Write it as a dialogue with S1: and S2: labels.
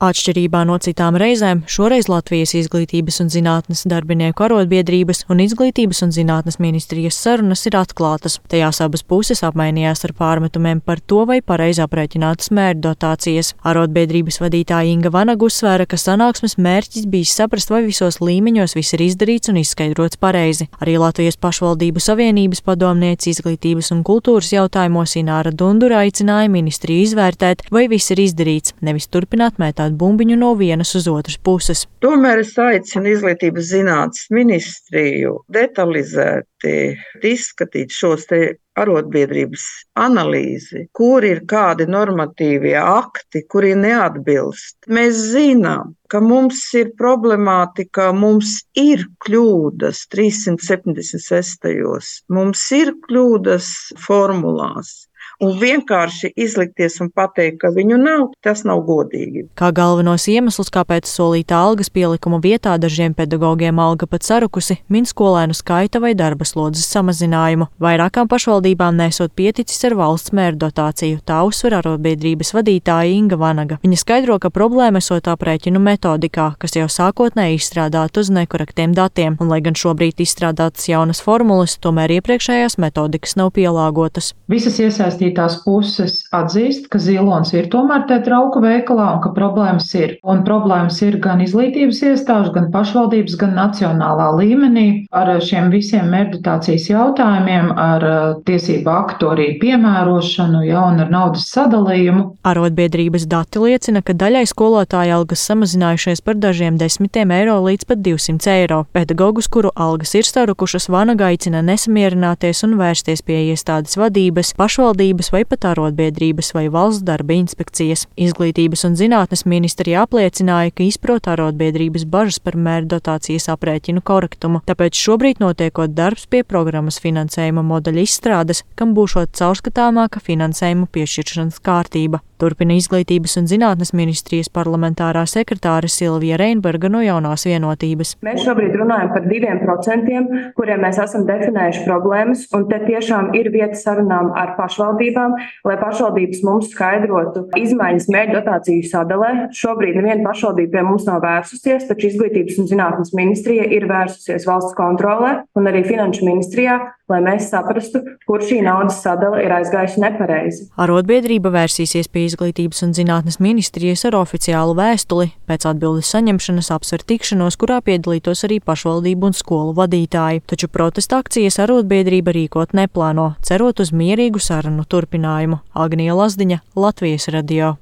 S1: Atšķirībā no citām reizēm, šoreiz Latvijas izglītības un zinātnes darbinieku arotbiedrības un izglītības un zinātnes ministrijas sarunas ir atklātas. Tajās abas puses apmainījās ar pārmetumiem par to, vai pareizi aprēķinātas mērķu dotācijas. Arotbiedrības vadītāja Inga Vanaga uzsvēra, ka sanāksmes mērķis bijis saprast, vai visos līmeņos viss ir izdarīts un izskaidrots pareizi. Arī Latvijas pašvaldību savienības padomniece izglītības un kultūras jautājumos Ināra Dundura aicināja ministriju izvērtēt, vai viss ir izdarīts, nevis turpināt mētāt izmētāt bumbiņu no vienas uz otras puses.
S2: Tomēr es aicinu izglītības zinātnes ministriju detalizēti izskatīt šos te arotbiedrības analīzi, kur ir kādi normatīvie akti, kuri neatbilst. Mēs zinām, ka mums ir problemātika, mums ir kļūdas 376. Mums ir kļūdas formulās. Un vienkārši izlikties un pateikt, ka viņu nav, tas nav godīgi.
S1: Kā galvenos iemeslus, kāpēc solītā algas pielikuma vietā dažiem pedagogiem alga pat sarukusi, min skolēnu skaita vai darba slodzes samazinājumu. Vairākām pašvaldībām nesot pieticis ar valsts mēru dotāciju, tā uzsver arotbiedrības vadītāja Inga Vanaga. Viņa skaidro, ka problēma esot aprēķinu metodikā, kas jau sākotnēji izstrādāta uz nekorektiem datiem, un lai gan šobrīd izstrādātas jaunas formulas, tomēr iepriekšējās metodikas nav pielāgotas.
S3: Visas iesaistītās iesaistītās puses atzīst, ka zilons ir tomēr te trauku veikalā un ka problēmas ir. Un problēmas ir gan izglītības iestāžu, gan pašvaldības, gan nacionālā līmenī ar šiem visiem mērķitācijas jautājumiem, ar uh, tiesību aktu arī piemērošanu, ja, un ar naudas sadalījumu.
S1: Arotbiedrības dati liecina, ka daļai skolotāja algas samazinājušies par dažiem desmitiem eiro līdz pat 200 eiro. Pedagogus, kuru algas ir starukušas, Vanaga aicina nesamierināties un vērsties pie iestādes vadības, pašvaldības pašvaldības vai pat arotbiedrības vai valsts darba inspekcijas. Izglītības un zinātnes ministrija apliecināja, ka izprot arotbiedrības bažas par mēru dotācijas aprēķinu korektumu, tāpēc šobrīd notiekot darbs pie programmas finansējuma modeļa izstrādes, kam būšot caurskatāmāka finansējuma piešķiršanas kārtība. Turpina Izglītības un zinātnes ministrijas parlamentārā sekretāre Silvija Reinberga no jaunās vienotības.
S4: Mēs šobrīd runājam par diviem procentiem, kuriem mēs esam definējuši problēmas, un te tiešām ir vieta sarunām ar pašvaldībām, lai pašvaldības mums skaidrotu izmaiņas mērķu dotāciju sadalē. Šobrīd neviena pašvaldība pie mums nav vērsusies, taču Izglītības un zinātnes ministrija ir vērsusies valsts kontrolē un arī finanšu ministrijā, lai mēs saprastu, kur šī naudas sadale ir aizgājusi nepareizi.
S1: Arotbiedrība vērsīsies pie Izglītības un zinātnes ministrijas ar oficiālu vēstuli. Pēc atbildes saņemšanas apsver tikšanos, kurā piedalītos arī pašvaldību un skolu vadītāji. Taču protesta akcijas arotbiedrība rīkot neplāno, cerot uz mierīgu sarunu turpinājumu. Agnija Lazdiņa, Latvijas radio.